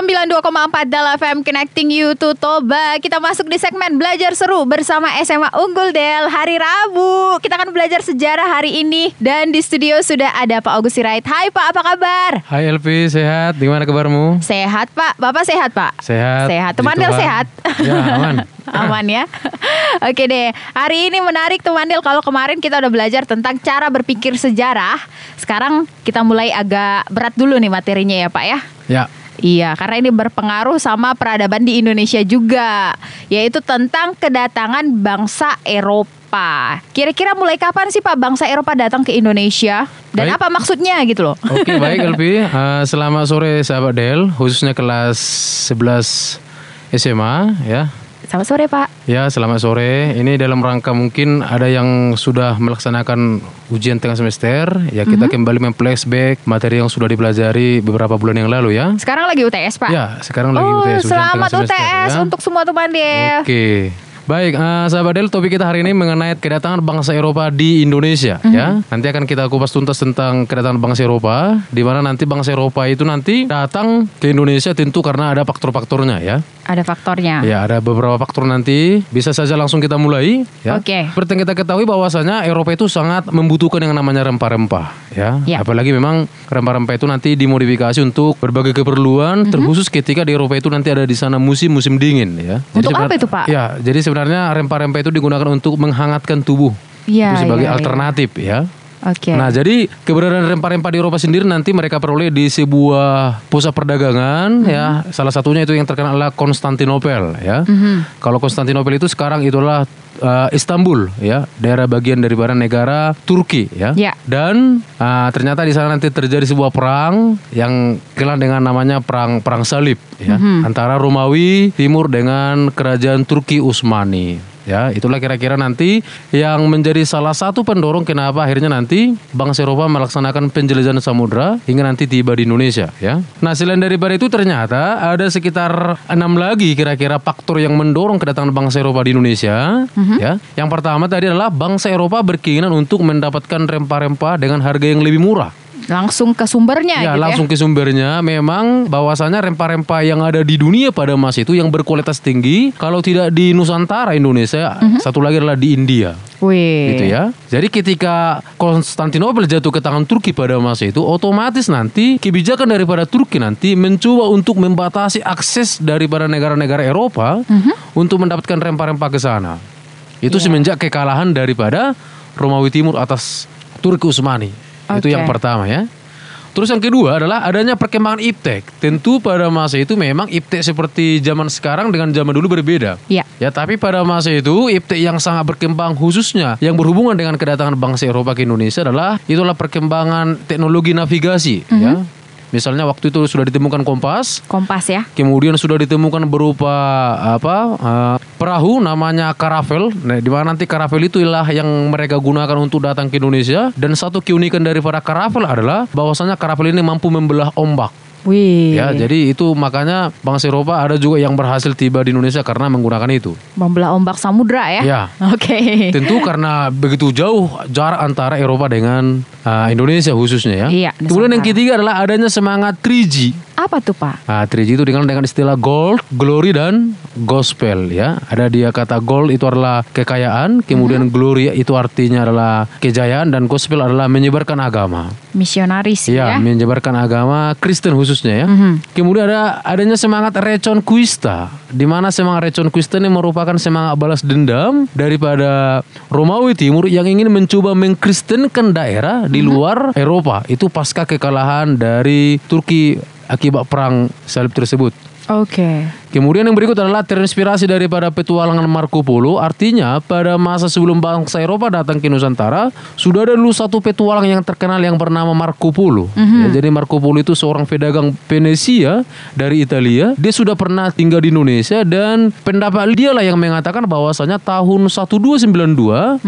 92,4 Dal FM Connecting You to Toba Kita masuk di segmen Belajar Seru bersama SMA Unggul Del Hari Rabu Kita akan belajar sejarah hari ini Dan di studio sudah ada Pak Agus Sirait Hai Pak, apa kabar? Hai Elvi, sehat? Gimana kabarmu? Sehat Pak, Bapak sehat Pak? Sehat. Sehat, teman Del sehat? Ya, aman. Aman ya Oke deh Hari ini menarik teman Del Kalau kemarin kita udah belajar tentang cara berpikir sejarah Sekarang kita mulai agak berat dulu nih materinya ya Pak ya Ya, Iya, karena ini berpengaruh sama peradaban di Indonesia juga, yaitu tentang kedatangan bangsa Eropa. Kira-kira mulai kapan sih Pak bangsa Eropa datang ke Indonesia? Dan Baik. apa maksudnya gitu loh? oke baik Elvi. Eh, selamat sore sahabat Del, khususnya kelas 11 SMA ya. Selamat sore Pak. Ya, selamat sore. Ini dalam rangka mungkin ada yang sudah melaksanakan ujian tengah semester. Ya, kita Mhm. kembali memflashback materi yang sudah dipelajari beberapa bulan yang lalu ya. Sekarang lagi UTS Pak. Ya, sekarang lagi oh, UTS ujian selamat tengah semester, UTS ya. untuk semua teman Del. Oke. Baik, eh, sahabat Del, topik kita hari ini mengenai kedatangan bangsa Eropa di Indonesia, ya. Nanti akan kita kupas tuntas tentang kedatangan bangsa Eropa, di mana nanti bangsa Eropa itu nanti datang ke Indonesia tentu karena ada faktor-faktornya, ya. Ada faktornya. Ya, ada beberapa faktor nanti. Bisa saja langsung kita mulai, ya. Oke. Seperti yang kita ketahui bahwasanya Eropa itu sangat membutuhkan yang namanya rempah-rempah, ya. Ya. Apalagi memang rempah-rempah itu nanti dimodifikasi untuk berbagai keperluan, Mhm. terkhusus ketika di Eropa itu nanti ada di sana musim-musim dingin, ya. Untuk sebenar- apa itu, Pak? Ya, jadi sebenarnya rempah-rempah itu digunakan untuk menghangatkan tubuh. Iya, Itu sebagai iya. alternatif, ya. Oke. Nah, jadi keberadaan rempah-rempah di Eropa sendiri nanti mereka peroleh di sebuah pusat perdagangan ya. Salah satunya itu yang terkenal adalah Konstantinopel ya. Kalau Konstantinopel itu sekarang itulah uh, Istanbul ya, daerah bagian daripada negara Turki ya. Ya. Dan uh, ternyata di sana nanti terjadi sebuah perang yang dikenal dengan namanya perang perang salib ya antara Romawi Timur dengan kerajaan Turki Utsmani. Ya, itulah kira-kira nanti yang menjadi salah satu pendorong kenapa akhirnya nanti bangsa Eropa melaksanakan penjelajahan samudra hingga nanti tiba di Indonesia, ya. Nah, selain daripada itu ternyata ada sekitar enam lagi kira-kira faktor yang mendorong kedatangan bangsa Eropa di Indonesia, ya. Yang pertama tadi adalah bangsa Eropa berkeinginan untuk mendapatkan rempah-rempah dengan harga yang lebih murah. Langsung ke sumbernya Ya, gitu langsung ya. ke sumbernya. Memang bahwasanya rempah-rempah yang ada di dunia pada masa itu yang berkualitas tinggi, kalau tidak di Nusantara Indonesia, satu lagi adalah di India. Wih. Gitu ya. Jadi ketika Konstantinopel jatuh ke tangan Turki pada masa itu, otomatis nanti kebijakan daripada Turki nanti mencoba untuk membatasi akses daripada negara-negara Eropa untuk mendapatkan rempah-rempah ke sana. Itu Iya. semenjak kekalahan daripada Romawi Timur atas Turki Utsmani. Itu Oke. yang pertama ya. Terus yang kedua adalah adanya perkembangan iptek. Tentu pada masa itu memang iptek seperti zaman sekarang dengan zaman dulu berbeda. Iya. Ya, tapi pada masa itu iptek yang sangat berkembang khususnya yang berhubungan dengan kedatangan bangsa Eropa ke Indonesia adalah itulah perkembangan teknologi navigasi ya. Misalnya waktu itu sudah ditemukan kompas, Kompas ya. kemudian sudah ditemukan berupa apa eh, perahu namanya karavel. Nah, di mana nanti karavel itulah yang mereka gunakan untuk datang ke Indonesia dan satu keunikan daripada karavel adalah bahwasanya karavel ini mampu membelah ombak. Wih. Ya, jadi itu makanya bangsa Eropa ada juga yang berhasil tiba di Indonesia karena menggunakan itu. Membelah ombak samudra ya. Ya. Oke. Tentu karena begitu jauh jarak antara Eropa dengan uh, Indonesia khususnya ya. Iya, Kemudian yang ketiga adalah adanya semangat 3G. Apa tuh Pak? Nah, 3G itu dikenal dengan istilah gold, glory dan gospel ya. Ada dia kata gold itu adalah kekayaan, kemudian glory itu artinya adalah kejayaan dan gospel adalah menyebarkan agama. Misionaris Ya, ya. menyebarkan agama Kristen khususnya ya. Kemudian ada adanya semangat Reconquista, di mana semangat Reconquista ini merupakan semangat balas dendam daripada Romawi Timur yang ingin mencoba mengkristenkan daerah di luar Eropa. Itu pasca kekalahan dari Turki akibat perang salib tersebut. Oke. Kemudian yang berikut adalah terinspirasi daripada petualangan Marco Polo. Artinya pada masa sebelum bangsa Eropa datang ke Nusantara, sudah ada dulu satu petualang yang terkenal yang bernama Marco Polo. Ya, jadi Marco Polo itu seorang pedagang Venesia dari Italia. Dia sudah pernah tinggal di Indonesia dan pendapat dia lah yang mengatakan bahwasanya tahun 1292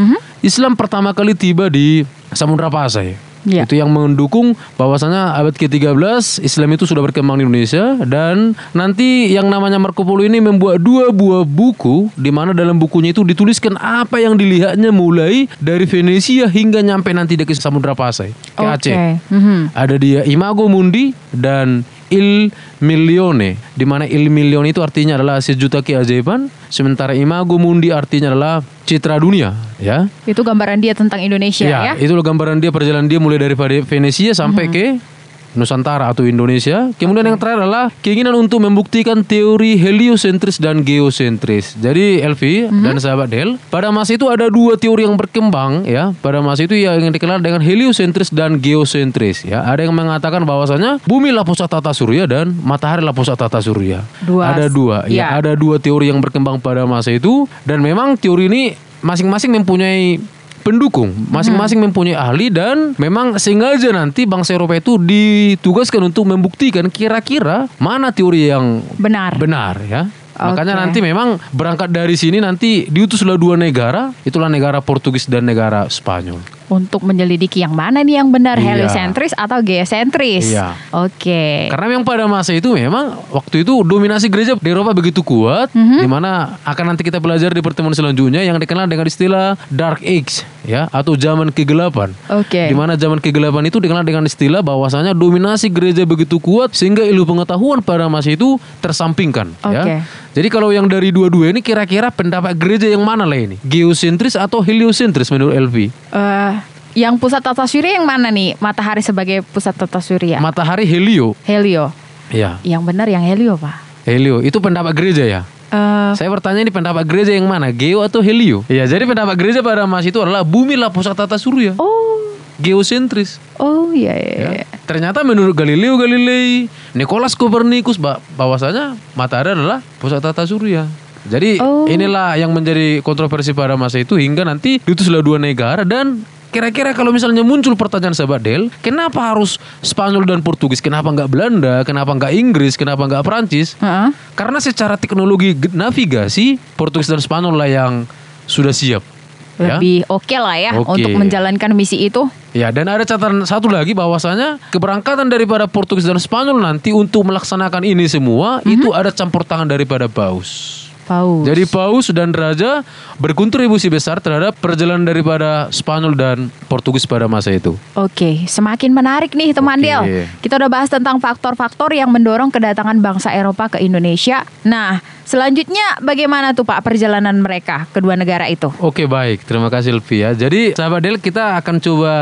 Islam pertama kali tiba di Samudra Pasai. Iya. Itu yang mendukung bahwasanya abad ke-13 Islam itu sudah berkembang di Indonesia dan nanti yang namanya Marco Polo ini membuat dua buah buku di mana dalam bukunya itu dituliskan apa yang dilihatnya mulai dari Venesia hingga nyampe nanti di ke Samudra Pasai ke Oke. Aceh. Mhm. Ada dia Imago Mundi dan il milione, di mana il milione itu artinya adalah sejuta keajaiban, sementara imago mundi artinya adalah citra dunia, ya. Itu gambaran dia tentang Indonesia ya. itu loh gambaran dia perjalanan dia mulai dari Venesia sampai ke Nusantara atau Indonesia. Kemudian yang terakhir adalah keinginan untuk membuktikan teori heliosentris dan geosentris. Jadi Elvi dan sahabat Del, pada masa itu ada dua teori yang berkembang ya. Pada masa itu yang dikenal dengan heliosentris dan geosentris ya. Ada yang mengatakan bahwasanya bumi lah pusat tata surya dan matahari lah pusat tata surya. Dua. Ada dua Ya. ya, ada dua teori yang berkembang pada masa itu dan memang teori ini masing-masing mempunyai pendukung. Masing-masing mempunyai ahli dan memang sengaja nanti bangsa Eropa itu ditugaskan untuk membuktikan kira-kira mana teori yang Benar. benar ya. Makanya nanti memang berangkat dari sini nanti diutuslah dua negara. Itulah negara Portugis dan negara Spanyol Untuk menyelidiki yang mana nih yang benar Iya. heliosentris atau geosentris. Iya. Oke. Karena memang pada masa itu memang waktu itu dominasi gereja di Eropa begitu kuat, di mana akan nanti kita belajar di pertemuan selanjutnya yang dikenal dengan istilah Dark Age, ya, atau zaman kegelapan. Oke. Di mana zaman kegelapan itu dikenal dengan istilah bahwasanya dominasi gereja begitu kuat sehingga ilmu pengetahuan pada masa itu tersampingkan, Oke. ya. Jadi kalau yang dari dua-dua ini kira-kira pendapat gereja yang mana lah ini? Geosentris atau heliosentris menurut Elvi? Eh, yang pusat tata surya yang mana nih? Matahari sebagai pusat tata surya. Matahari helio. Helio. Ya, Yang benar yang helio, Pak. helio. Itu pendapat gereja ya? Eh, Saya bertanya ini pendapat gereja yang mana? Geo atau helio? Iya, jadi pendapat gereja pada masa itu adalah bumi lah pusat tata surya. oh, Geosentris. oh iya iya. Ya. iya. Ternyata menurut Galileo Galilei, Nicholas Copernicus bah- bahwasanya matahari adalah pusat tata surya. Jadi Oh. inilah yang menjadi kontroversi pada masa itu hingga nanti diutuslah dua negara dan kira-kira kalau misalnya muncul pertanyaan sahabat Del, kenapa harus Spanyol dan Portugis? Kenapa nggak Belanda? Kenapa nggak Inggris? Kenapa nggak Perancis? Heeh. Karena secara teknologi navigasi Portugis dan Spanyol lah yang sudah siap. Ya. Lebih oke lah ya Oke. untuk menjalankan misi itu. Ya, dan ada catatan satu lagi bahwasanya keberangkatan daripada Portugis dan Spanyol nanti untuk melaksanakan ini semua itu ada campur tangan daripada Paus. Paus. Jadi Paus dan Raja berkontribusi besar terhadap perjalanan daripada Spanyol dan Portugis pada masa itu. Oke, semakin menarik nih teman Oke. Del. Kita udah bahas tentang faktor-faktor yang mendorong kedatangan bangsa Eropa ke Indonesia. Nah, selanjutnya bagaimana tuh Pak perjalanan mereka kedua negara itu? Oke baik, terima kasih Elvi ya. Jadi sahabat Del kita akan coba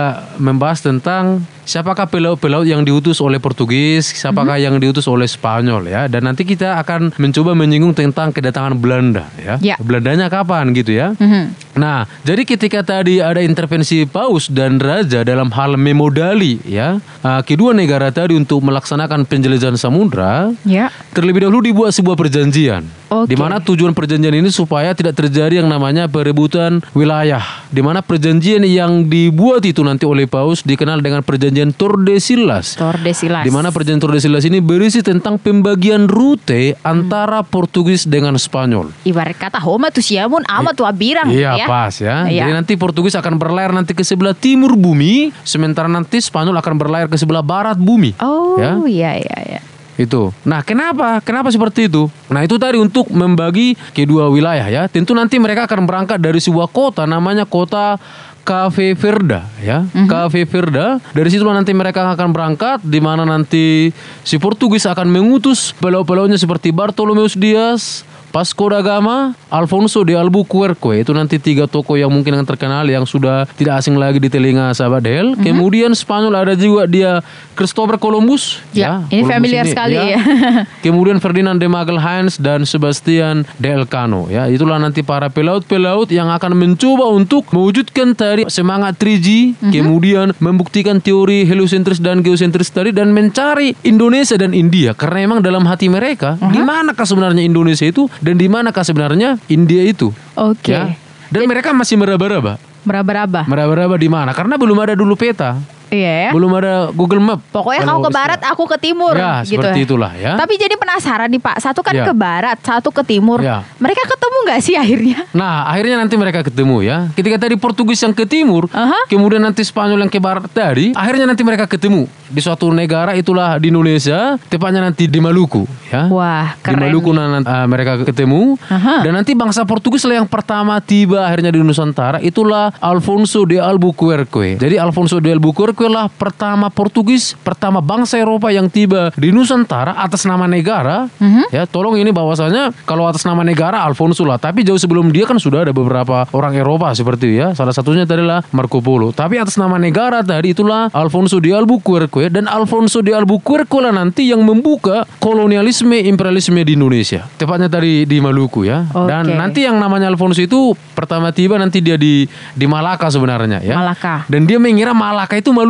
membahas tentang siapakah pelaut-pelaut yang diutus oleh Portugis, siapakah yang diutus oleh Spanyol ya. Dan nanti kita akan mencoba menyinggung tentang kedatangan Belanda ya. Ya. Belandanya kapan gitu ya. Mhm. Nah, jadi ketika tadi ada intervensi Paus dan Raja dalam hal memodali ya uh, kedua negara tadi untuk melaksanakan penjelajahan samudra, Ya. terlebih dahulu dibuat sebuah perjanjian. Oke. Di mana tujuan perjanjian ini supaya tidak terjadi yang namanya perebutan wilayah. Di mana perjanjian yang dibuat itu nanti oleh Paus dikenal dengan perjanjian Tordesillas. Tordesillas. Di mana perjanjian Tordesillas ini berisi tentang pembagian rute antara Portugis dengan Spanyol. Ibarat kata Homa tuh siamun ama tuh abirang Iya ya. pas ya. Iya. Jadi nanti Portugis akan berlayar nanti ke sebelah timur bumi, sementara nanti Spanyol akan berlayar ke sebelah barat bumi. Oh, Ya. iya iya iya. Itu. Nah, kenapa? Kenapa seperti itu? Nah, itu tadi untuk membagi kedua wilayah ya. Tentu nanti mereka akan berangkat dari sebuah kota namanya kota Cafe Verda ya. Cafe Verda. Dari situlah nanti mereka akan berangkat di mana nanti si Portugis akan mengutus pelaut-pelautnya seperti Bartolomeus Dias, Vasco da Gama, Alfonso de Albuquerque itu nanti tiga tokoh yang mungkin yang terkenal yang sudah tidak asing lagi di telinga sahabat Del. Kemudian Spanyol ada juga dia Christopher Columbus. Ya, ini Columbus familiar sekali ya. Kemudian Ferdinand de Magelhaens dan Sebastian de Elcano. Ya, itulah nanti para pelaut-pelaut yang akan mencoba untuk mewujudkan tadi semangat 3G, Mhm. kemudian membuktikan teori heliosentris dan geosentris tadi dan mencari Indonesia dan India karena memang dalam hati mereka Mhm. di manakah sebenarnya Indonesia itu dan di manakah sebenarnya India itu. Oke. Ya. Dan mereka masih meraba-raba. Meraba-raba. Meraba-raba di mana? Karena belum ada dulu peta. Iya ya. Belum ada Google Map. Pokoknya kamu ke barat, aku ke timur Ya, gitu. seperti itulah ya. Tapi jadi penasaran nih Pak, satu kan Ya. ke barat, satu ke timur. Ya. Mereka ketemu nggak sih akhirnya? Nah, akhirnya nanti mereka ketemu ya. Ketika tadi Portugis yang ke timur, Aha. kemudian nanti Spanyol yang ke barat tadi, akhirnya nanti mereka ketemu di suatu negara itulah di Indonesia, tepatnya nanti di Maluku ya. Wah, Di keren. Maluku nah, uh, mereka ketemu Aha. dan nanti bangsa Portugis lah yang pertama tiba akhirnya di Nusantara itulah Alfonso de Albuquerque. Jadi Alfonso de Albuquerque lah pertama Portugis, pertama bangsa Eropa yang tiba di Nusantara atas nama negara. Mhm. Ya, tolong ini bahwasanya kalau atas nama negara Alfonso lah, tapi jauh sebelum dia kan sudah ada beberapa orang Eropa seperti ya. Salah satunya tadi lah Marco Polo. Tapi atas nama negara tadi itulah Alfonso de Albuquerque dan Alfonso de Albuquerque lah nanti yang membuka kolonialisme imperialisme di Indonesia. Tepatnya tadi di Maluku ya. Dan Oke. nanti yang namanya Alfonso itu pertama tiba nanti dia di di Malaka sebenarnya ya. Malaka. Dan dia mengira Malaka itu Maluku.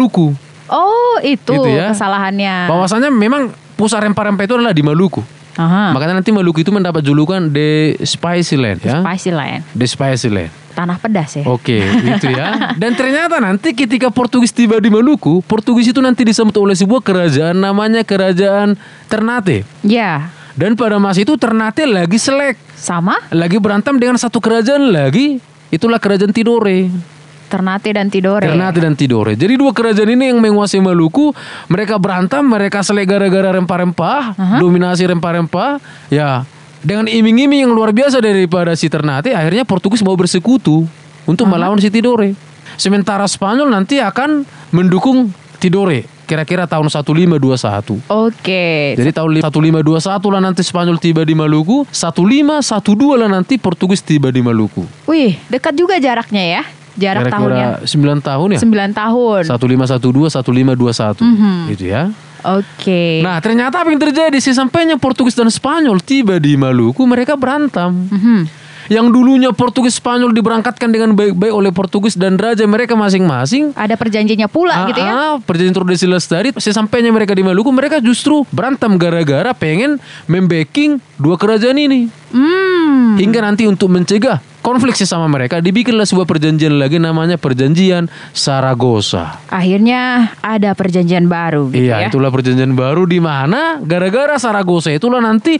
Oh, itu Gitu ya. kesalahannya. Bahwasanya memang pusat rempah-rempah itu adalah di Maluku. Aha. Makanya nanti Maluku itu mendapat julukan The Spicy Land ya. Spicy land. The Spicy Land. Tanah pedas ya. Oke, gitu ya. Dan ternyata nanti ketika Portugis tiba di Maluku, Portugis itu nanti disambut oleh sebuah kerajaan namanya Kerajaan Ternate. Ya, Dan pada masa itu Ternate lagi selek, sama lagi berantem dengan satu kerajaan lagi, itulah Kerajaan Tidore. Ternate dan Tidore. Ternate dan Tidore. Jadi dua kerajaan ini yang menguasai Maluku, mereka berantem, mereka selek gara-gara rempah-rempah, dominasi rempah-rempah. Ya, dengan iming-iming yang luar biasa daripada si Ternate, akhirnya Portugis mau bersekutu untuk melawan si Tidore. Sementara Spanyol nanti akan mendukung Tidore kira-kira tahun 1521. Oke. Jadi tahun 1521 lah nanti Spanyol tiba di Maluku, 1512 lah nanti Portugis tiba di Maluku. Wih, dekat juga jaraknya ya. Jarak tahunnya. Kira-kira 9 tahun ya? 9 tahun. 1512 1521 gitu ya. Oke. Nah, ternyata apa yang terjadi? Sesampainya Portugis dan Spanyol tiba di Maluku, mereka berantem. Mhm. Yang dulunya Portugis Spanyol diberangkatkan dengan baik-baik oleh Portugis dan raja mereka masing-masing. Ada perjanjiannya pula gitu ya. Ah, ah, perjanjian Tordesillas tadi sesampainya mereka di Maluku mereka justru berantem gara-gara pengen membacking dua kerajaan ini Hmm. hingga nanti untuk mencegah konflik sesama mereka dibikinlah sebuah perjanjian lagi namanya perjanjian Saragossa. Akhirnya ada perjanjian baru gitu Iya, ya. itulah perjanjian baru di mana gara-gara Saragossa itulah nanti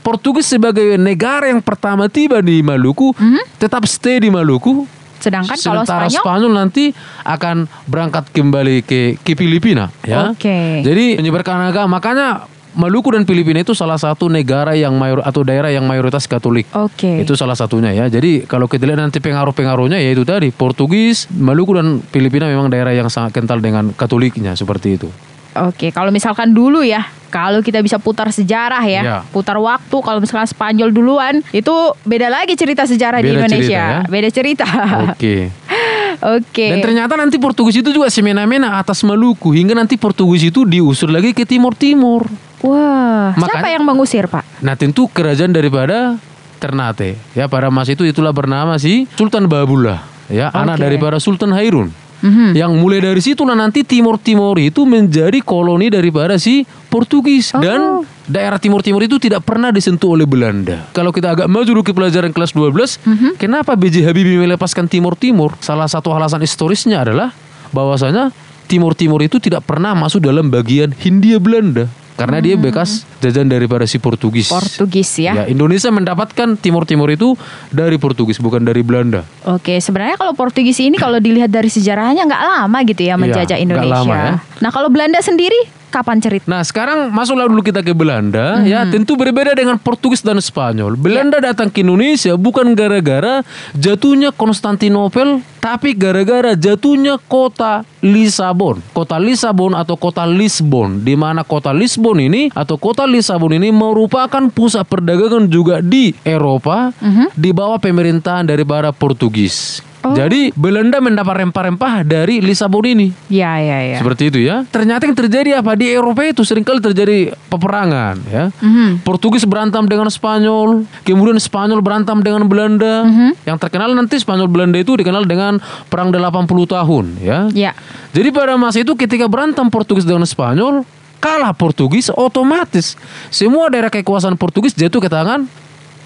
Portugis sebagai negara yang pertama tiba di Maluku tetap stay di Maluku. Sedangkan Hmm? kalau Sementara Spanyol Spanyol nanti akan berangkat kembali ke ke Filipina ya. Oke. Jadi menyebarkan agama makanya Maluku dan Filipina itu salah satu negara yang mayor atau daerah yang mayoritas Katolik. Oke. Itu salah satunya ya. Jadi kalau kita lihat nanti pengaruh-pengaruhnya ya itu tadi Portugis, Maluku dan Filipina memang daerah yang sangat kental dengan Katoliknya seperti itu. Oke, kalau misalkan dulu ya, kalau kita bisa putar sejarah ya, Iya. putar waktu, kalau misalkan Spanyol duluan, itu beda lagi cerita sejarah di Beda cerita, Indonesia. ya? Beda cerita. Oke. Oke. Dan ternyata nanti Portugis itu juga semena-mena atas Maluku hingga nanti Portugis itu diusir lagi ke timur-timur. Wah, siapa Makanya- yang mengusir, Pak? Nah tentu kerajaan daripada Ternate ya pada masa itu itulah bernama si Sultan Babullah ya anak Oke. daripada Sultan Hairun. Mhm. Yang mulai dari situlah nanti Timur Timur itu menjadi koloni daripada si Portugis Oh. dan daerah Timur Timur itu tidak pernah disentuh oleh Belanda. Kalau kita agak maju dulu ke pelajaran kelas 12, Mhm. kenapa B.J. Habibie melepaskan Timur Timur? Salah satu alasan historisnya adalah bahwasanya Timur Timur itu tidak pernah masuk dalam bagian Hindia Belanda karena dia bekas jajan daripada si Portugis. Hmm. Portugis ya. Ya, Indonesia mendapatkan Timur Timur itu dari Portugis bukan dari Belanda. Oke, sebenarnya kalau Portugis ini kalau dilihat dari sejarahnya nggak lama gitu ya menjajah nggak Indonesia. lama ya. Nah, kalau Belanda sendiri kapan cerita? Nah sekarang masuklah dulu kita ke Belanda Mhm. ya tentu berbeda dengan Portugis dan Spanyol. Belanda Ya. datang ke Indonesia bukan gara-gara jatuhnya Konstantinopel tapi gara-gara jatuhnya kota Lisabon. Kota Lisabon atau kota Lisbon di mana kota Lisbon ini atau kota Lisabon ini merupakan pusat perdagangan juga di Eropa Mhm. di bawah pemerintahan daripada Portugis. Oh. Jadi Belanda mendapat rempah-rempah dari Lisabon ini. Ya, ya, ya. Seperti itu ya. Ternyata yang terjadi apa di Eropa itu sering kali terjadi peperangan ya. Mhm. Portugis berantem dengan Spanyol, kemudian Spanyol berantem dengan Belanda. Mhm. Yang terkenal nanti Spanyol Belanda itu dikenal dengan perang 80 tahun ya. Ya. Jadi pada masa itu ketika berantem Portugis dengan Spanyol, kalah Portugis otomatis semua daerah kekuasaan Portugis jatuh ke tangan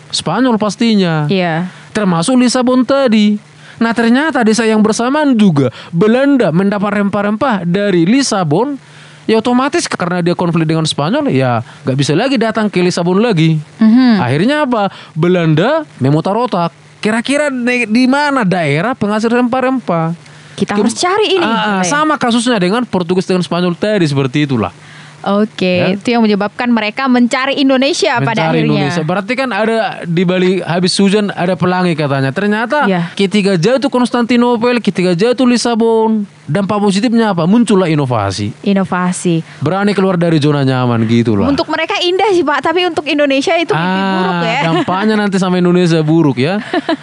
Spanyol pastinya Iya. termasuk Lisabon tadi. Nah ternyata di saat yang bersamaan juga Belanda mendapat rempah-rempah dari Lisabon ya otomatis karena dia konflik dengan Spanyol ya nggak bisa lagi datang ke Lisabon lagi. Mhm. Akhirnya apa? Belanda memutar otak. Kira-kira di mana daerah penghasil rempah-rempah? Kita Ke- harus cari ini. Ya. sama kasusnya dengan Portugis dengan Spanyol tadi seperti itulah. Oke, Ya. itu yang menyebabkan mereka mencari Indonesia pada Mencari akhirnya. Indonesia. Berarti kan ada di balik habis hujan ada pelangi katanya. Ternyata Iya. ketika jatuh Konstantinopel, ketika jatuh Lisabon, dampak positifnya apa? Muncullah inovasi. Inovasi. Berani keluar dari zona nyaman gitulah. Untuk mereka indah sih Pak, tapi untuk Indonesia itu mimpi buruk ya. Ah, dampaknya nanti sama Indonesia buruk ya.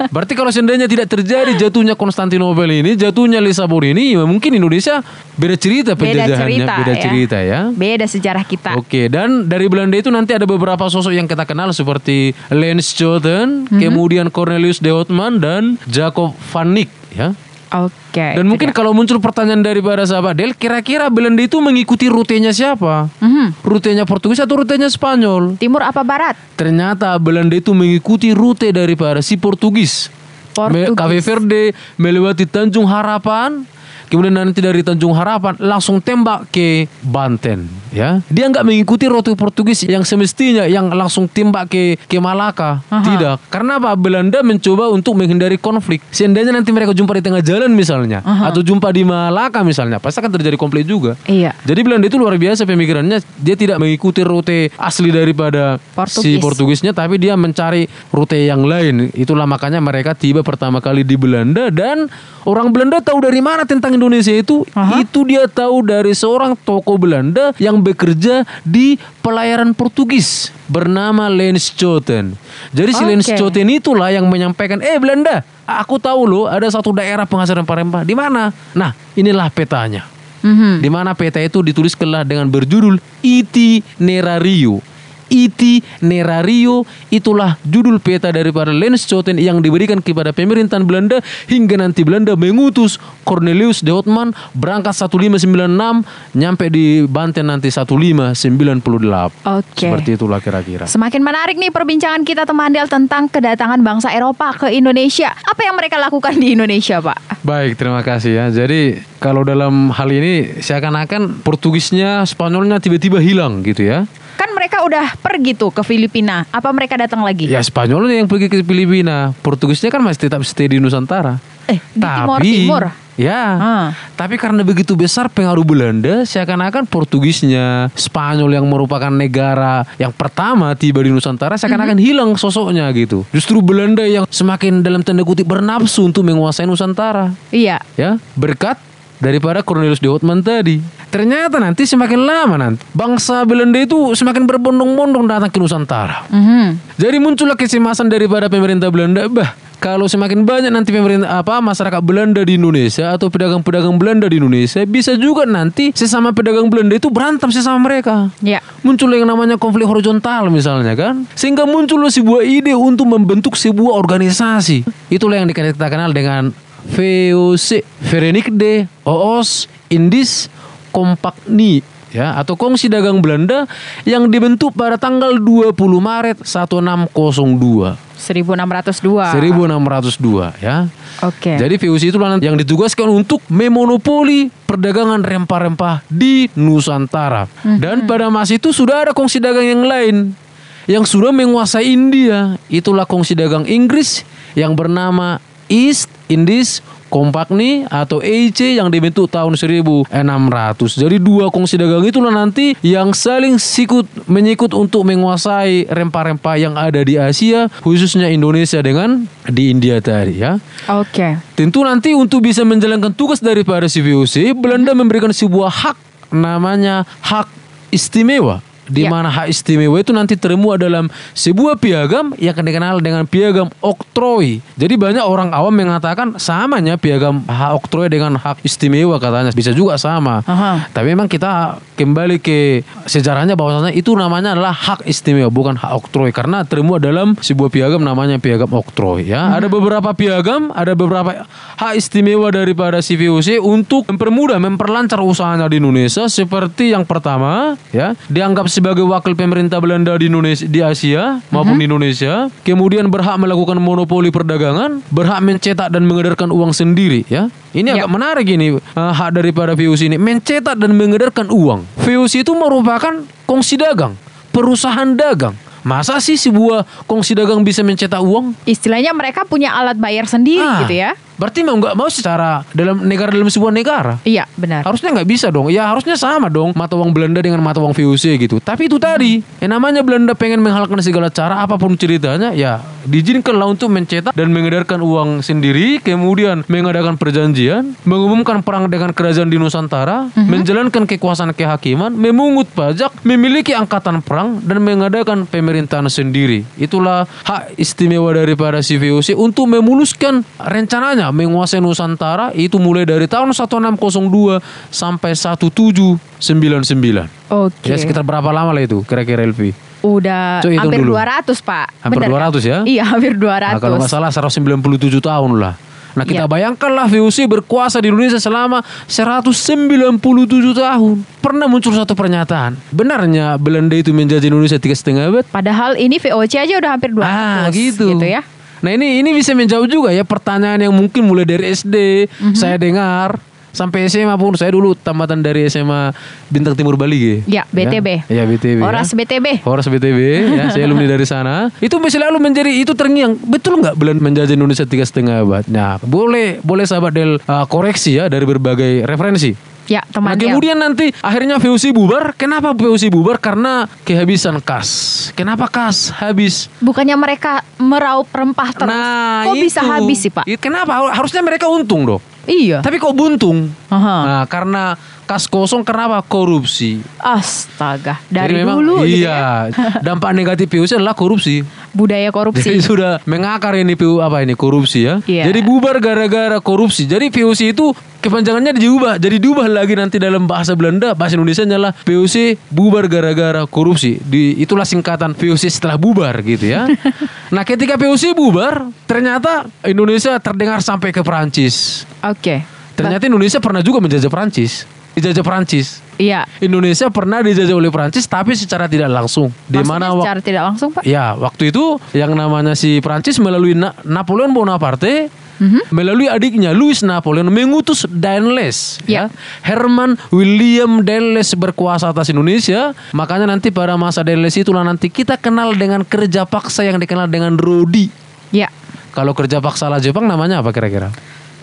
Berarti kalau seandainya tidak terjadi jatuhnya Konstantinopel ini, jatuhnya Lisabon ini, ya mungkin Indonesia beda cerita Beda penjajahannya, cerita beda ya. cerita ya. Beda sejarah kita. Oke, dan dari Belanda itu nanti ada beberapa sosok yang kita kenal seperti Lens Schouten, Mhm. kemudian Cornelius de Houtman dan Jacob van Eyck ya. Oke. Dan itu mungkin dia. kalau muncul pertanyaan daripada sahabat Del, kira-kira Belanda itu mengikuti rutenya siapa? Mhm. Rutenya Portugis atau rutenya Spanyol? Timur apa barat? Ternyata Belanda itu mengikuti rute daripada si Portugis. Portugis. Cape Verde melewati Tanjung Harapan, kemudian nanti dari Tanjung Harapan langsung tembak ke Banten, ya. Dia nggak mengikuti rute Portugis yang semestinya yang langsung tembak ke ke Malaka. Aha. Tidak. Karena apa? Belanda mencoba untuk menghindari konflik. Seandainya nanti mereka jumpa di tengah jalan misalnya Aha. atau jumpa di Malaka misalnya, pasti akan terjadi konflik juga. Iya. Jadi Belanda itu luar biasa pemikirannya. Dia tidak mengikuti rute asli daripada si Portugis. Portugisnya, tapi dia mencari rute yang lain. Itulah makanya mereka tiba pertama kali di Belanda dan orang Belanda tahu dari mana tentang Indonesia itu. Aha. Itu dia tahu dari seorang toko Belanda yang bekerja di pelayaran Portugis bernama Lens Schouten. Jadi si Lens Oke. Schouten itulah yang menyampaikan, "Eh Belanda, aku tahu loh ada satu daerah penghasil rempah-rempah. Di mana?" Nah, inilah petanya Mhm. di mana peta itu dituliskanlah dengan berjudul Itinerario. Itinerario itulah judul peta daripada Lens Schouten yang diberikan kepada pemerintahan Belanda hingga nanti Belanda mengutus Cornelius de Houtman berangkat 1596 nyampe di Banten nanti 1598. Oke. Seperti itulah kira-kira. Semakin menarik nih perbincangan kita teman Del tentang kedatangan bangsa Eropa ke Indonesia. Apa yang mereka lakukan di Indonesia, Pak? Baik, terima kasih ya. Jadi kalau dalam hal ini seakan-akan Portugisnya, Spanyolnya tiba-tiba hilang gitu ya. Kan mereka udah pergi tuh ke Filipina. Apa mereka datang lagi? Ya Spanyolnya yang pergi ke Filipina, Portugisnya kan masih tetap stay di Nusantara. Eh, di Timor Timur. Ya, Ah. tapi karena begitu besar pengaruh Belanda, seakan-akan Portugisnya, Spanyol yang merupakan negara yang pertama tiba di Nusantara, seakan-akan Mhm. hilang sosoknya gitu. Justru Belanda yang semakin dalam tanda kutip bernafsu untuk menguasai Nusantara Iya. ya berkat daripada Cornelius de Houtman tadi. Ternyata nanti semakin lama nanti bangsa Belanda itu semakin berbondong-bondong datang ke Nusantara. Mhm. Jadi muncullah kecemasan daripada pemerintah Belanda, bah kalau semakin banyak nanti pemerintah apa masyarakat Belanda di Indonesia atau pedagang-pedagang Belanda di Indonesia bisa juga nanti sesama pedagang Belanda itu berantem sesama mereka. Ya. Muncul yang namanya konflik horizontal misalnya kan Sehingga muncul sebuah ide untuk membentuk sebuah organisasi Itulah yang kita kenal dengan VOC Verenigde Oos Indis Compagnie ya atau Kongsi Dagang Belanda yang dibentuk pada tanggal 20 Maret 1602 1602. 1602 ya. Oke. Jadi VOC itulah yang ditugaskan untuk memonopoli perdagangan rempah-rempah di Nusantara. Dan pada masa itu sudah ada kongsi dagang yang lain yang sudah menguasai India. Itulah kongsi dagang Inggris yang bernama East Indies Company atau EIC yang dibentuk tahun 1600. Jadi dua kongsi dagang itulah nanti yang saling sikut menyikut untuk menguasai rempah-rempah yang ada di Asia, khususnya Indonesia dengan di India tadi ya. Oke. Tentu nanti untuk bisa menjalankan tugas daripada si VOC, Belanda memberikan sebuah hak namanya hak istimewa. Di Ya. mana hak istimewa itu nanti termuat dalam sebuah piagam yang akan dikenal dengan piagam oktroi. Jadi banyak orang awam mengatakan samanya piagam hak oktroi dengan hak istimewa katanya bisa juga sama. Aha. Tapi memang kita kembali ke sejarahnya bahwasanya itu namanya adalah hak istimewa bukan hak oktroi karena termuat dalam sebuah piagam namanya piagam oktroi ya. Ada beberapa piagam, ada beberapa hak istimewa daripada si VOC untuk mempermudah memperlancar usahanya di Indonesia seperti yang pertama ya dianggap sebagai wakil pemerintah Belanda di Indonesia di Asia maupun di Indonesia, kemudian berhak melakukan monopoli perdagangan, berhak mencetak dan mengedarkan uang sendiri ya. Ini Ya. agak menarik ini eh, hak daripada VOC ini mencetak dan mengedarkan uang. VOC itu merupakan kongsi dagang, perusahaan dagang. Masa sih sebuah kongsi dagang bisa mencetak uang? Istilahnya mereka punya alat bayar sendiri Ah, gitu ya. Berarti mau nggak mau secara dalam negara dalam sebuah negara. Iya, benar. Harusnya nggak bisa dong. Ya harusnya sama dong mata uang Belanda dengan mata uang VOC gitu. Tapi itu tadi, yang namanya Belanda pengen menghalalkan segala cara apa pun ceritanya, ya diizinkanlah untuk mencetak dan mengedarkan uang sendiri, kemudian mengadakan perjanjian, mengumumkan perang dengan kerajaan di Nusantara, menjalankan kekuasaan kehakiman, memungut pajak, memiliki angkatan perang dan mengadakan pemerintahan sendiri. Itulah hak istimewa daripada si VOC untuk memuluskan rencananya menguasai Nusantara itu mulai dari tahun 1602 sampai 1799. Oke. Ya sekitar berapa lama lah itu kira-kira Elvi? Udah hitung hampir dulu. 200, Pak. Hampir Bener kan? 200 ya? Iya, hampir 200. Nah, kalau nggak salah 197 tahun lah. Nah kita Iya. bayangkanlah VOC berkuasa di Indonesia selama 197 tahun. Pernah muncul satu pernyataan. Benarnya Belanda itu menjajah Indonesia tiga setengah abad? Padahal ini VOC aja udah hampir 200 Ah gitu. ya. Nah ini ini bisa menjawab juga ya pertanyaan yang mungkin mulai dari SD Mhm. saya dengar sampai SMA pun saya dulu tamatan dari SMA Bintang Timur Bali gitu. Ya, BTB. Ya, BTB. Horas ya. BTB. Horas BTB ya saya alumni dari sana itu selalu menjadi itu terngiang betul nggak Belanda menjajah Indonesia tiga setengah abad nah boleh boleh sahabat Del uh, koreksi ya dari berbagai referensi Ya, teman Nah, kemudian nanti akhirnya VOC bubar. Kenapa VOC bubar? Karena kehabisan kas. Kenapa kas habis? Bukannya mereka meraup rempah terus. Nah, Kok bisa itu. habis sih, Pak? It- Kenapa? Harusnya mereka untung dong. Iya. Tapi kok buntung? Aha. Nah, karena kas kosong kenapa? Korupsi. Astaga, dari Jadi memang, dulu gitu ya. iya, dampak negatif VOC adalah korupsi. Budaya korupsi. Jadi sudah mengakar ini PU apa ini korupsi ya. Iya. Jadi bubar gara-gara korupsi. Jadi VOC itu kepanjangannya diubah. Jadi diubah lagi nanti dalam bahasa Belanda, bahasa Indonesia adalah VOC bubar gara-gara korupsi. Di itulah singkatan VOC setelah bubar gitu ya. nah, ketika VOC bubar, ternyata Indonesia terdengar sampai ke Perancis. Oke. Ternyata Indonesia pernah juga menjajah Perancis. Dijajah Perancis. Iya. Indonesia pernah dijajah oleh Perancis tapi secara tidak langsung. Di mana secara tidak langsung, Pak? Ya, waktu itu yang namanya si Prancis melalui Na- Napoleon Bonaparte Mhm. melalui adiknya Louis Napoleon mengutus Danles Ya. ya. Herman William Danles berkuasa atas Indonesia. Makanya nanti pada masa Danles itulah nanti kita kenal dengan kerja paksa yang dikenal dengan Rodi. Ya. Kalau kerja paksa ala Jepang namanya apa kira-kira?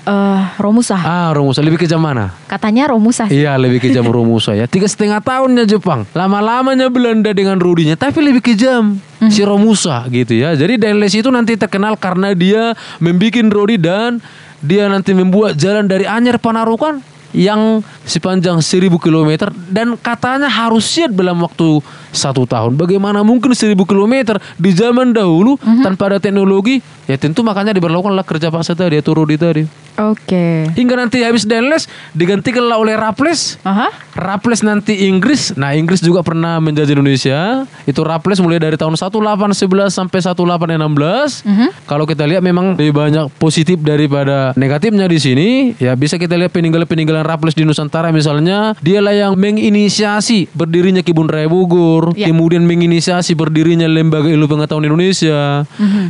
Eh, Romusa. Ah, Romusa lebih ke jam mana? Katanya Romusa. sih. Iya lebih kejam Romusa ya Tiga setengah tahunnya Jepang Lama-lamanya Belanda dengan Rudinya Tapi lebih kejam Si Romusa gitu ya. Jadi Danles itu nanti terkenal karena dia Membikin Rodi dan Dia nanti membuat jalan dari Anyer Panarukan Yang sepanjang 1000 km Dan katanya harus siap dalam waktu satu tahun Bagaimana mungkin 1000 km Di zaman dahulu Tanpa ada teknologi Ya tentu makanya diberlakukanlah kerja paksa tadi Yaitu Rodi tadi Oke. Hingga nanti habis Danles Digantikanlah oleh Raples Aha. Raples nanti Inggris. Nah, Inggris juga pernah menjajah Indonesia. Itu Raples mulai dari tahun 1811 sampai 1816. Kalau kita lihat memang lebih banyak positif daripada negatifnya di sini. Ya, bisa kita lihat peninggalan-peninggalan Raples di Nusantara misalnya, dialah yang menginisiasi berdirinya Kebun Raya Bogor, Ya. kemudian menginisiasi berdirinya Lembaga Ilmu Pengetahuan Indonesia.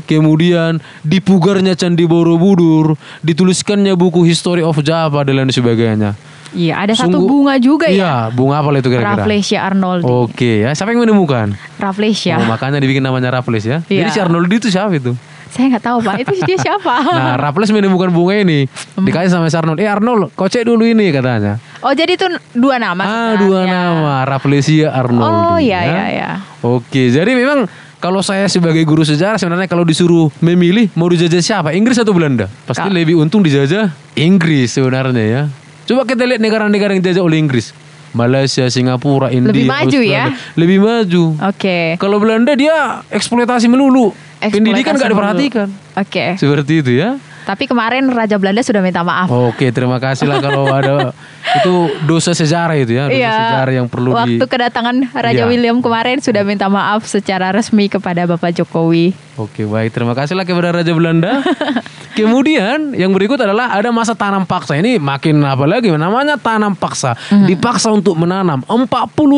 Kemudian dipugarnya Candi Borobudur, dituliskannya buku History of Java dan lain sebagainya. Iya, ada satu Sungguh- bunga juga ya. Iya, bunga apa itu kira-kira? Rafflesia Arnoldi. Oke ya, siapa yang menemukan? Rafflesia. Oh, makanya dibikin namanya Raffles ya. Iya. Jadi si Arnoldi itu siapa itu? Saya nggak tahu pak, itu dia siapa? Nah, Raffles menemukan bunga ini. Hmm. Dikasih sama Arnold. Eh Arnold, kau cek dulu ini katanya. oh jadi itu dua nama. ah, dua sebenarnya. nama, Rafflesia Arnoldi. Oh iya ya. iya iya. Oke, jadi memang kalau saya sebagai guru sejarah sebenarnya kalau disuruh memilih mau dijajah siapa? Inggris atau Belanda? Pasti Kak. lebih untung dijajah Inggris sebenarnya ya. Coba kita lihat negara-negara yang dijajah oleh Inggris. Malaysia, Singapura, India, Lebih maju ya? Australia. Lebih maju. Oke. Kalau Belanda dia eksploitasi melulu. Pendidikan melulu. diperhatikan. Oke. Seperti itu ya. Tapi kemarin Raja Belanda sudah minta maaf. Oke, terima kasih lah kalau ada itu dosa sejarah itu ya, dosa Iya. sejarah yang perlu di Waktu kedatangan Raja Iya. William kemarin sudah minta maaf secara resmi kepada Bapak Jokowi. Oke, baik. Terima kasih lah kepada Raja Belanda. Kemudian yang berikut adalah ada masa tanam paksa. Ini makin apa lagi namanya tanam paksa. Dipaksa untuk menanam 40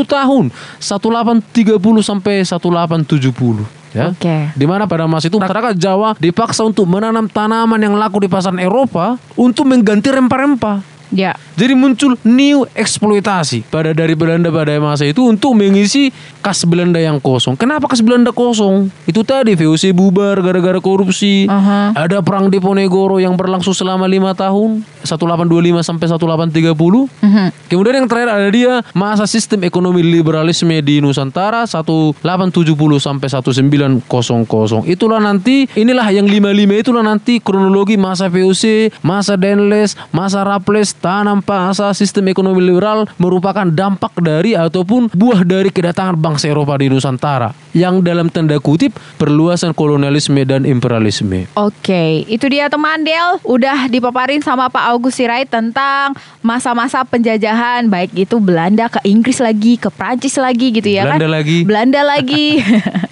tahun 1830 sampai 1870 ya. Oke. Di mana pada masa itu masyarakat Jawa dipaksa untuk menanam tanaman yang laku di pasaran Eropa untuk mengganti rempah-rempah. Ya. Jadi muncul new eksploitasi pada dari Belanda pada masa itu untuk mengisi kas Belanda yang kosong. Kenapa kas Belanda kosong? Itu tadi VOC bubar gara-gara korupsi. Aha. Ada perang Diponegoro yang berlangsung selama lima tahun, 1825 sampai 1830. Mhm. Kemudian yang terakhir ada dia masa sistem ekonomi liberalisme di Nusantara 1870 sampai 1900. Itulah nanti inilah yang 55 itulah nanti kronologi masa VOC, masa Denles, masa Raples, tanam paksa sistem ekonomi liberal merupakan dampak dari ataupun buah dari kedatangan bangsa Eropa di Nusantara yang dalam tanda kutip perluasan kolonialisme dan imperialisme. Oke, itu dia teman Del. Udah dipaparin sama Pak August Sirait tentang masa-masa penjajahan baik itu Belanda ke Inggris lagi, ke Prancis lagi gitu ya kan. Belanda lagi. Belanda lagi.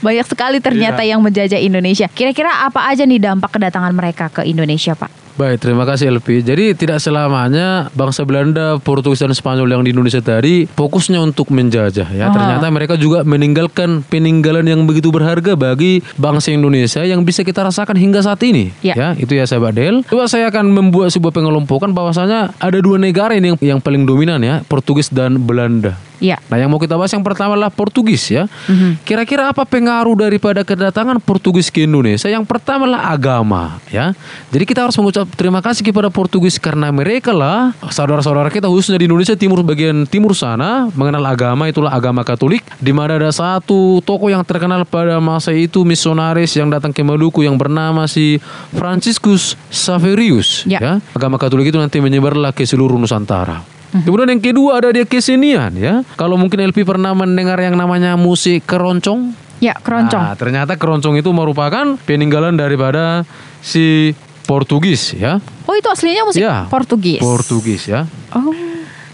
Banyak sekali ternyata Iya. yang menjajah Indonesia. Kira-kira apa aja nih dampak kedatangan mereka ke Indonesia, Pak? Baik, terima kasih LP. Jadi tidak selamanya bangsa Belanda, Portugis dan Spanyol yang di Indonesia tadi fokusnya untuk menjajah ya. Ternyata mereka juga meninggalkan peninggalan yang begitu berharga bagi bangsa Indonesia yang bisa kita rasakan hingga saat ini. Ya. itu ya sahabat Del. Coba saya akan membuat sebuah pengelompokan bahwasanya ada dua negara ini yang, yang paling dominan ya, Portugis dan Belanda. Ya. Nah, yang mau kita bahas yang pertama adalah Portugis ya. Kira-kira apa pengaruh daripada kedatangan Portugis ke Indonesia? Yang pertama adalah agama ya. Jadi kita harus mengucap terima kasih kepada Portugis karena mereka lah saudara-saudara kita khususnya di Indonesia timur bagian timur sana mengenal agama itulah agama Katolik di mana ada satu tokoh yang terkenal pada masa itu misionaris yang datang ke Maluku yang bernama si Franciscus Saverius Ya. ya. Agama Katolik itu nanti menyebarlah ke seluruh Nusantara. Kemudian yang kedua ada dia kesenian ya. Kalau mungkin LP pernah mendengar yang namanya musik keroncong. Ya, keroncong. Nah, ternyata keroncong itu merupakan peninggalan daripada si Portugis ya. Oh, itu aslinya musik Ya, Portugis. Portugis ya. Oh.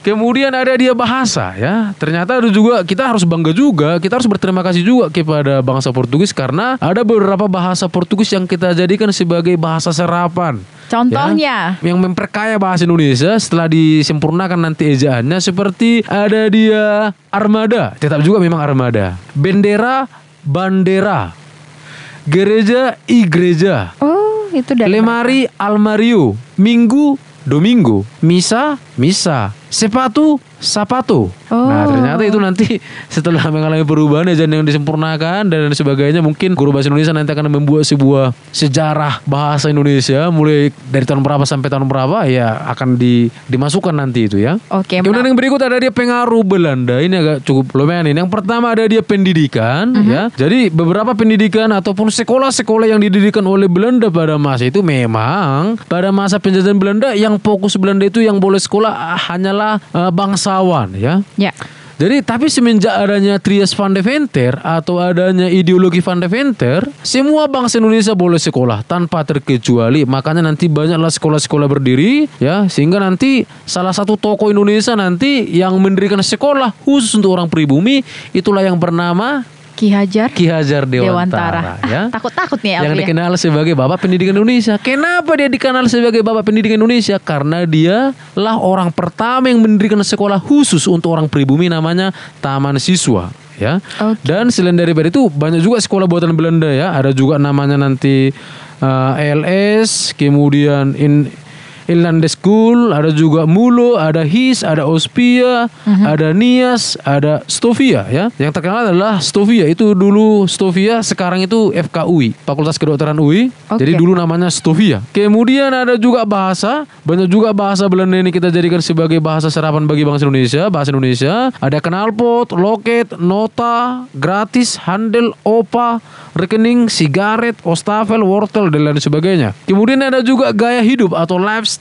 Kemudian ada dia bahasa ya. Ternyata ada juga kita harus bangga juga, kita harus berterima kasih juga kepada bangsa Portugis karena ada beberapa bahasa Portugis yang kita jadikan sebagai bahasa serapan. Contohnya? Ya, yang memperkaya bahasa Indonesia setelah disempurnakan nanti ejaannya seperti ada dia armada, tetap juga memang armada. Bendera, bandera. Gereja, igreja. Oh, itu dari Lemari, almario. Minggu, domingo. Misa, misa. Sepatu, sapato. Nah Oh. ternyata itu nanti setelah mengalami perubahan ejaan yang disempurnakan dan sebagainya mungkin guru bahasa Indonesia nanti akan membuat sebuah sejarah bahasa Indonesia mulai dari tahun berapa sampai tahun berapa ya akan di, dimasukkan nanti itu ya. Oke, Kemudian yang berikut ada dia pengaruh Belanda. Ini agak cukup lumayan ini. Yang pertama ada dia pendidikan ya. Jadi beberapa pendidikan ataupun sekolah-sekolah yang didirikan oleh Belanda pada masa itu memang pada masa penjajahan Belanda yang fokus Belanda itu yang boleh sekolah ah, hanyalah eh, bangsawan ya. Ya. Jadi tapi semenjak adanya Trias van de Venter atau adanya ideologi van de Venter, semua bangsa Indonesia boleh sekolah tanpa terkecuali. Makanya nanti banyaklah sekolah-sekolah berdiri ya sehingga nanti salah satu tokoh Indonesia nanti yang mendirikan sekolah khusus untuk orang pribumi itulah yang bernama Ki Hajar Ki Hajar Dewantara. Dewantara, ya. Takut-takut nih yang ya. dikenal sebagai Bapak Pendidikan Indonesia. Kenapa dia dikenal sebagai Bapak Pendidikan Indonesia? Karena dia lah orang pertama yang mendirikan sekolah khusus untuk orang pribumi namanya Taman Siswa. Ya. Oke. Dan selain daripada itu banyak juga sekolah buatan Belanda ya. Ada juga namanya nanti uh, LS, kemudian in Inland School, ada juga Mulo, ada HIS, ada Ospia, ada Nias, ada Stovia ya. Yang terkenal adalah Stovia itu dulu Stovia, sekarang itu FKUI, Fakultas Kedokteran UI. Oke. Jadi dulu namanya Stovia. Kemudian ada juga bahasa, banyak juga bahasa Belanda ini kita jadikan sebagai bahasa serapan bagi bangsa Indonesia, bahasa Indonesia. Ada knalpot, loket, nota, gratis, handel, opa, rekening, sigaret, ostafel, wortel dan lain sebagainya. Kemudian ada juga gaya hidup atau lifestyle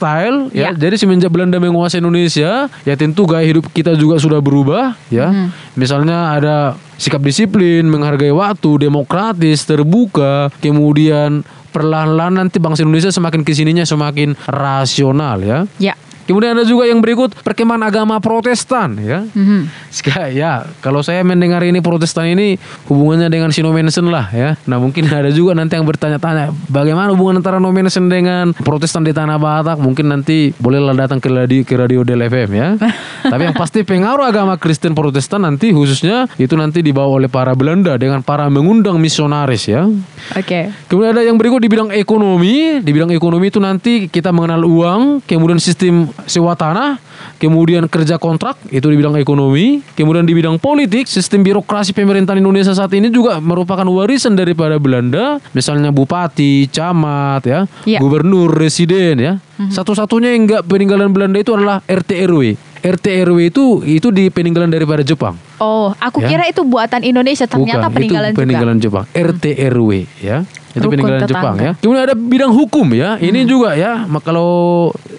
Ya. ya. Jadi semenjak Belanda menguasai Indonesia, ya tentu gaya hidup kita juga sudah berubah ya. Misalnya ada sikap disiplin, menghargai waktu, demokratis, terbuka, kemudian perlahan-lahan nanti bangsa Indonesia semakin ke sininya semakin rasional ya. Ya. Kemudian ada juga yang berikut perkembangan agama Protestan ya. Mhm. Seka- Ya, kalau saya mendengar ini Protestan ini hubungannya dengan si Nomensen lah ya. Nah mungkin ada juga nanti yang bertanya-tanya bagaimana hubungan antara Nomensen dengan Protestan di Tanah Batak. Mungkin nanti bolehlah datang ke radio, ke radio Del FM ya. Tapi yang pasti pengaruh agama Kristen Protestan nanti khususnya itu nanti dibawa oleh para Belanda dengan para mengundang misionaris ya. Oke. Kemudian ada yang berikut di bidang ekonomi. Di bidang ekonomi itu nanti kita mengenal uang, kemudian sistem sewa tanah, kemudian kerja kontrak itu di bidang ekonomi. Kemudian di bidang politik, sistem birokrasi pemerintahan Indonesia saat ini juga merupakan warisan daripada Belanda. Misalnya bupati, camat, ya, Iya. gubernur, residen, ya. Satu-satunya yang enggak peninggalan Belanda itu adalah RT RW. RT RW itu itu di peninggalan daripada Jepang. Oh, aku Ya. kira itu buatan Indonesia ternyata Bukan, peninggalan, itu peninggalan Jepang. RT RW ya. Itu Rukun peninggalan tetangga. Jepang ya. Kemudian ada bidang hukum ya. Ini juga ya. Kalau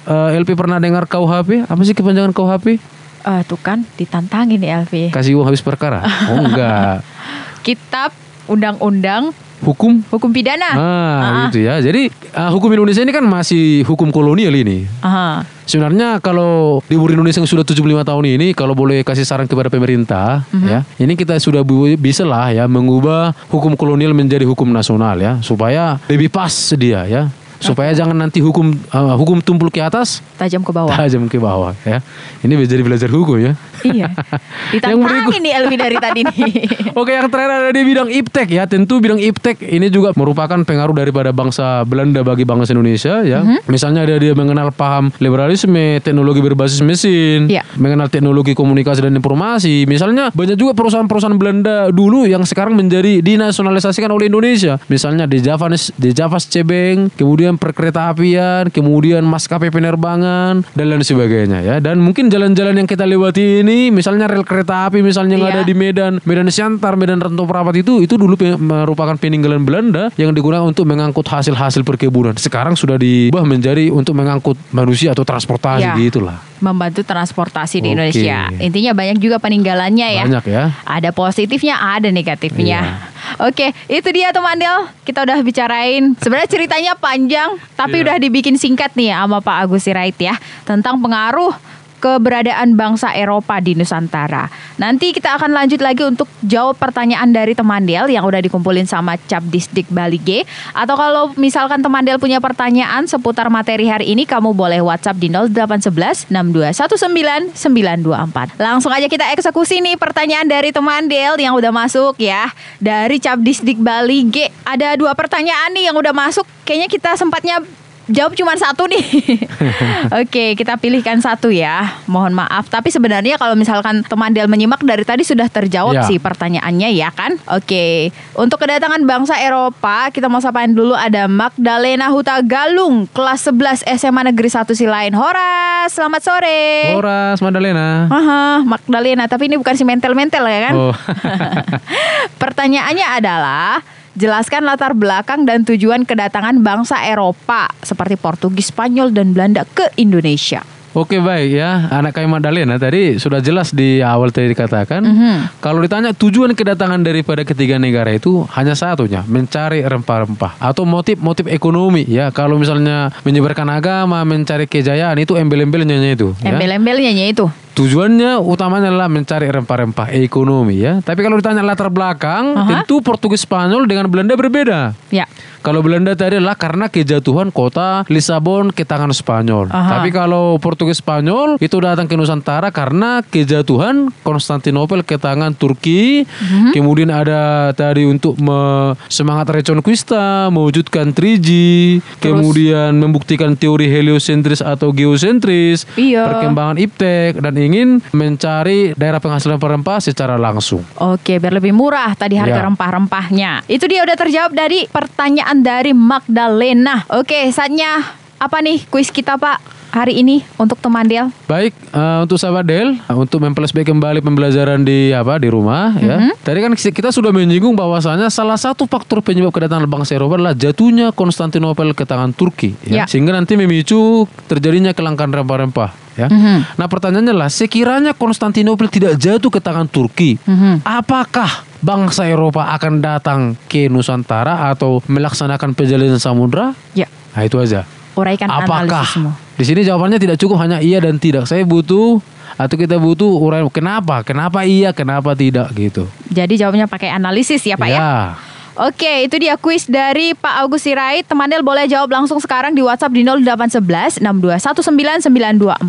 eh, LP pernah dengar KUHP, apa sih kepanjangan KUHP? juga. Eh, tuh kan ditantangin nih Elvi. Kasih uang habis perkara. Oh enggak. Kitab undang-undang Hukum hukum pidana. Nah, gitu ya. Jadi eh, hukum Indonesia ini kan masih hukum kolonial ini. Aha. Sebenarnya kalau di Libur Indonesia yang sudah 75 tahun ini kalau boleh kasih saran kepada pemerintah ya, ini kita sudah bisa lah ya mengubah hukum kolonial menjadi hukum nasional ya supaya lebih pas dia ya. Supaya jangan nanti hukum eh, hukum tumpul ke atas, Tajam ke bawah. tajam ke bawah ya. Ini jadi belajar hukum ya. iya. Yang berikut. Ditantangin nih Elvi dari tadi nih. Oke, yang terakhir ada di bidang iptek ya. Tentu bidang iptek ini juga merupakan pengaruh daripada bangsa Belanda bagi bangsa Indonesia ya. Misalnya ada dia mengenal paham liberalisme, teknologi berbasis mesin, Iya. mengenal teknologi komunikasi dan informasi. Misalnya banyak juga perusahaan-perusahaan Belanda dulu yang sekarang menjadi dinasionalisasikan oleh Indonesia. Misalnya di Javas di Javas Cebeng, kemudian perkereta apian, kemudian maskapai penerbangan dan lain sebagainya ya. Dan mungkin jalan-jalan yang kita lewati ini misalnya rel kereta api misalnya yang Iya. ada di Medan, Medan Siantar, Medan Rantau Prapat itu itu dulu merupakan peninggalan Belanda yang digunakan untuk mengangkut hasil-hasil perkebunan. Sekarang sudah diubah menjadi untuk mengangkut manusia atau transportasi Iya. gitulah. Membantu transportasi di Oke. Indonesia. Intinya banyak juga peninggalannya ya. Banyak ya. Ada positifnya, ada negatifnya. Iya. Oke, itu dia teman Del. Kita udah bicarain. Sebenarnya ceritanya panjang, tapi Iya. udah dibikin singkat nih ya sama Pak Agus Sirait ya tentang pengaruh keberadaan bangsa Eropa di Nusantara. Nanti kita akan lanjut lagi untuk jawab pertanyaan dari teman Del yang udah dikumpulin sama Cap Disdik Bali G. Atau kalau misalkan teman Del punya pertanyaan seputar materi hari ini, kamu boleh WhatsApp di 0811 6219 924. Langsung aja kita eksekusi nih pertanyaan dari teman Del yang udah masuk ya. Dari Cap Disdik Bali G. Ada dua pertanyaan nih yang udah masuk. Kayaknya kita sempatnya Jawab cuma satu nih. Oke, kita pilihkan satu ya. Mohon maaf. Tapi sebenarnya kalau misalkan teman Del menyimak dari tadi sudah terjawab Ya. sih pertanyaannya ya kan. Oke. Untuk kedatangan bangsa Eropa, kita mau sapain dulu ada Magdalena Huta Galung, kelas 11 SMA Negeri 1 Silain. Hora, selamat sore. Horas Madalena. Aha, Magdalena, tapi ini bukan si mentel-mentel ya kan? Oh. Pertanyaannya adalah Jelaskan latar belakang dan tujuan kedatangan bangsa Eropa seperti Portugis, Spanyol, dan Belanda ke Indonesia. Oke baik ya anak kayak Madalena tadi sudah jelas di awal tadi dikatakan Mhm. kalau ditanya tujuan kedatangan daripada ketiga negara itu hanya satunya mencari rempah-rempah atau motif-motif ekonomi ya kalau misalnya menyebarkan agama mencari kejayaan itu embel-embelnya itu ya. Embel-embelnya nya itu. Tujuannya utamanya adalah mencari rempah-rempah ekonomi ya. Tapi kalau ditanya latar belakang, Aha. tentu Portugis Spanyol dengan Belanda berbeda. Ya. Kalau Belanda tadi adalah karena kejatuhan kota Lisabon ke tangan Spanyol. Aha. Tapi kalau Portugis Spanyol itu datang ke Nusantara karena kejatuhan Konstantinopel ke tangan Turki. Mhm. Kemudian ada tadi untuk me- semangat Reconquista, mewujudkan 3G, kemudian membuktikan teori heliosentris atau geosentris, Iya. perkembangan iptek dan ingin mencari daerah penghasilan rempah secara langsung. Oke, biar lebih murah tadi harga Ya. rempah-rempahnya. Itu dia udah terjawab dari pertanyaan dari Magdalena. Oke, saatnya apa nih kuis kita Pak hari ini untuk teman Del? Baik, eh, untuk sahabat Del, untuk memflashback kembali pembelajaran di apa di rumah ya. Tadi kan kita sudah menyinggung bahwasanya salah satu faktor penyebab kedatangan bangsa Eropa adalah jatuhnya Konstantinopel ke tangan Turki ya. Ya. Sehingga nanti memicu terjadinya kelangkaan rempah-rempah ya. Mhm. Nah, pertanyaannya lah sekiranya Konstantinopel tidak jatuh ke tangan Turki, Mhm. apakah bangsa Eropa akan datang ke Nusantara atau melaksanakan perjalanan samudra? Ya, Nah, itu aja. uraikan Apakah analisismu. Di sini jawabannya tidak cukup hanya iya dan tidak. Saya butuh atau kita butuh uraian kenapa? Kenapa iya, kenapa tidak gitu. Jadi jawabnya pakai analisis ya Pak ya? ya. Oke, itu dia kuis dari Pak Agus Sirait. Teman Del boleh jawab langsung sekarang di WhatsApp di 0811 6219924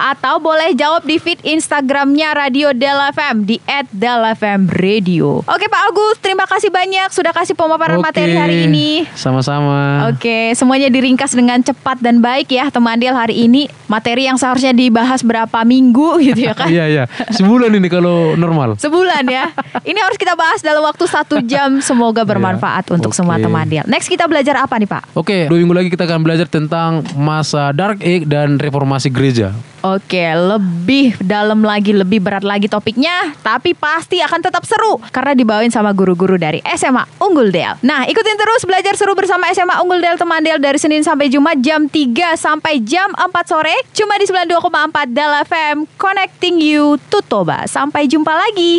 atau boleh jawab di feed Instagramnya Radio Del FM di @delfmradio. Oke Pak Agus, terima kasih banyak sudah kasih pemaparan Oke, materi hari ini. Sama-sama. Oke, semuanya diringkas dengan cepat dan baik ya teman Del hari ini. Materi yang seharusnya dibahas berapa minggu gitu ya kan? Iya iya. Sebulan ini kalau normal. Sebulan ya. Ini harus kita bahas dalam waktu satu jam. Semoga bermanfaat Iya. untuk semua Oke. teman Del. Next kita belajar apa nih Pak? Oke, dua minggu lagi kita akan belajar tentang masa Dark Age dan reformasi gereja. Oke, lebih dalam lagi, lebih berat lagi topiknya, tapi pasti akan tetap seru karena dibawain sama guru-guru dari SMA Unggul Del. Nah, ikutin terus belajar seru bersama SMA Unggul Del teman Del dari Senin sampai Jumat jam 3 sampai jam 4 sore cuma di 92,4 Del FM Connecting You to Toba. Sampai jumpa lagi.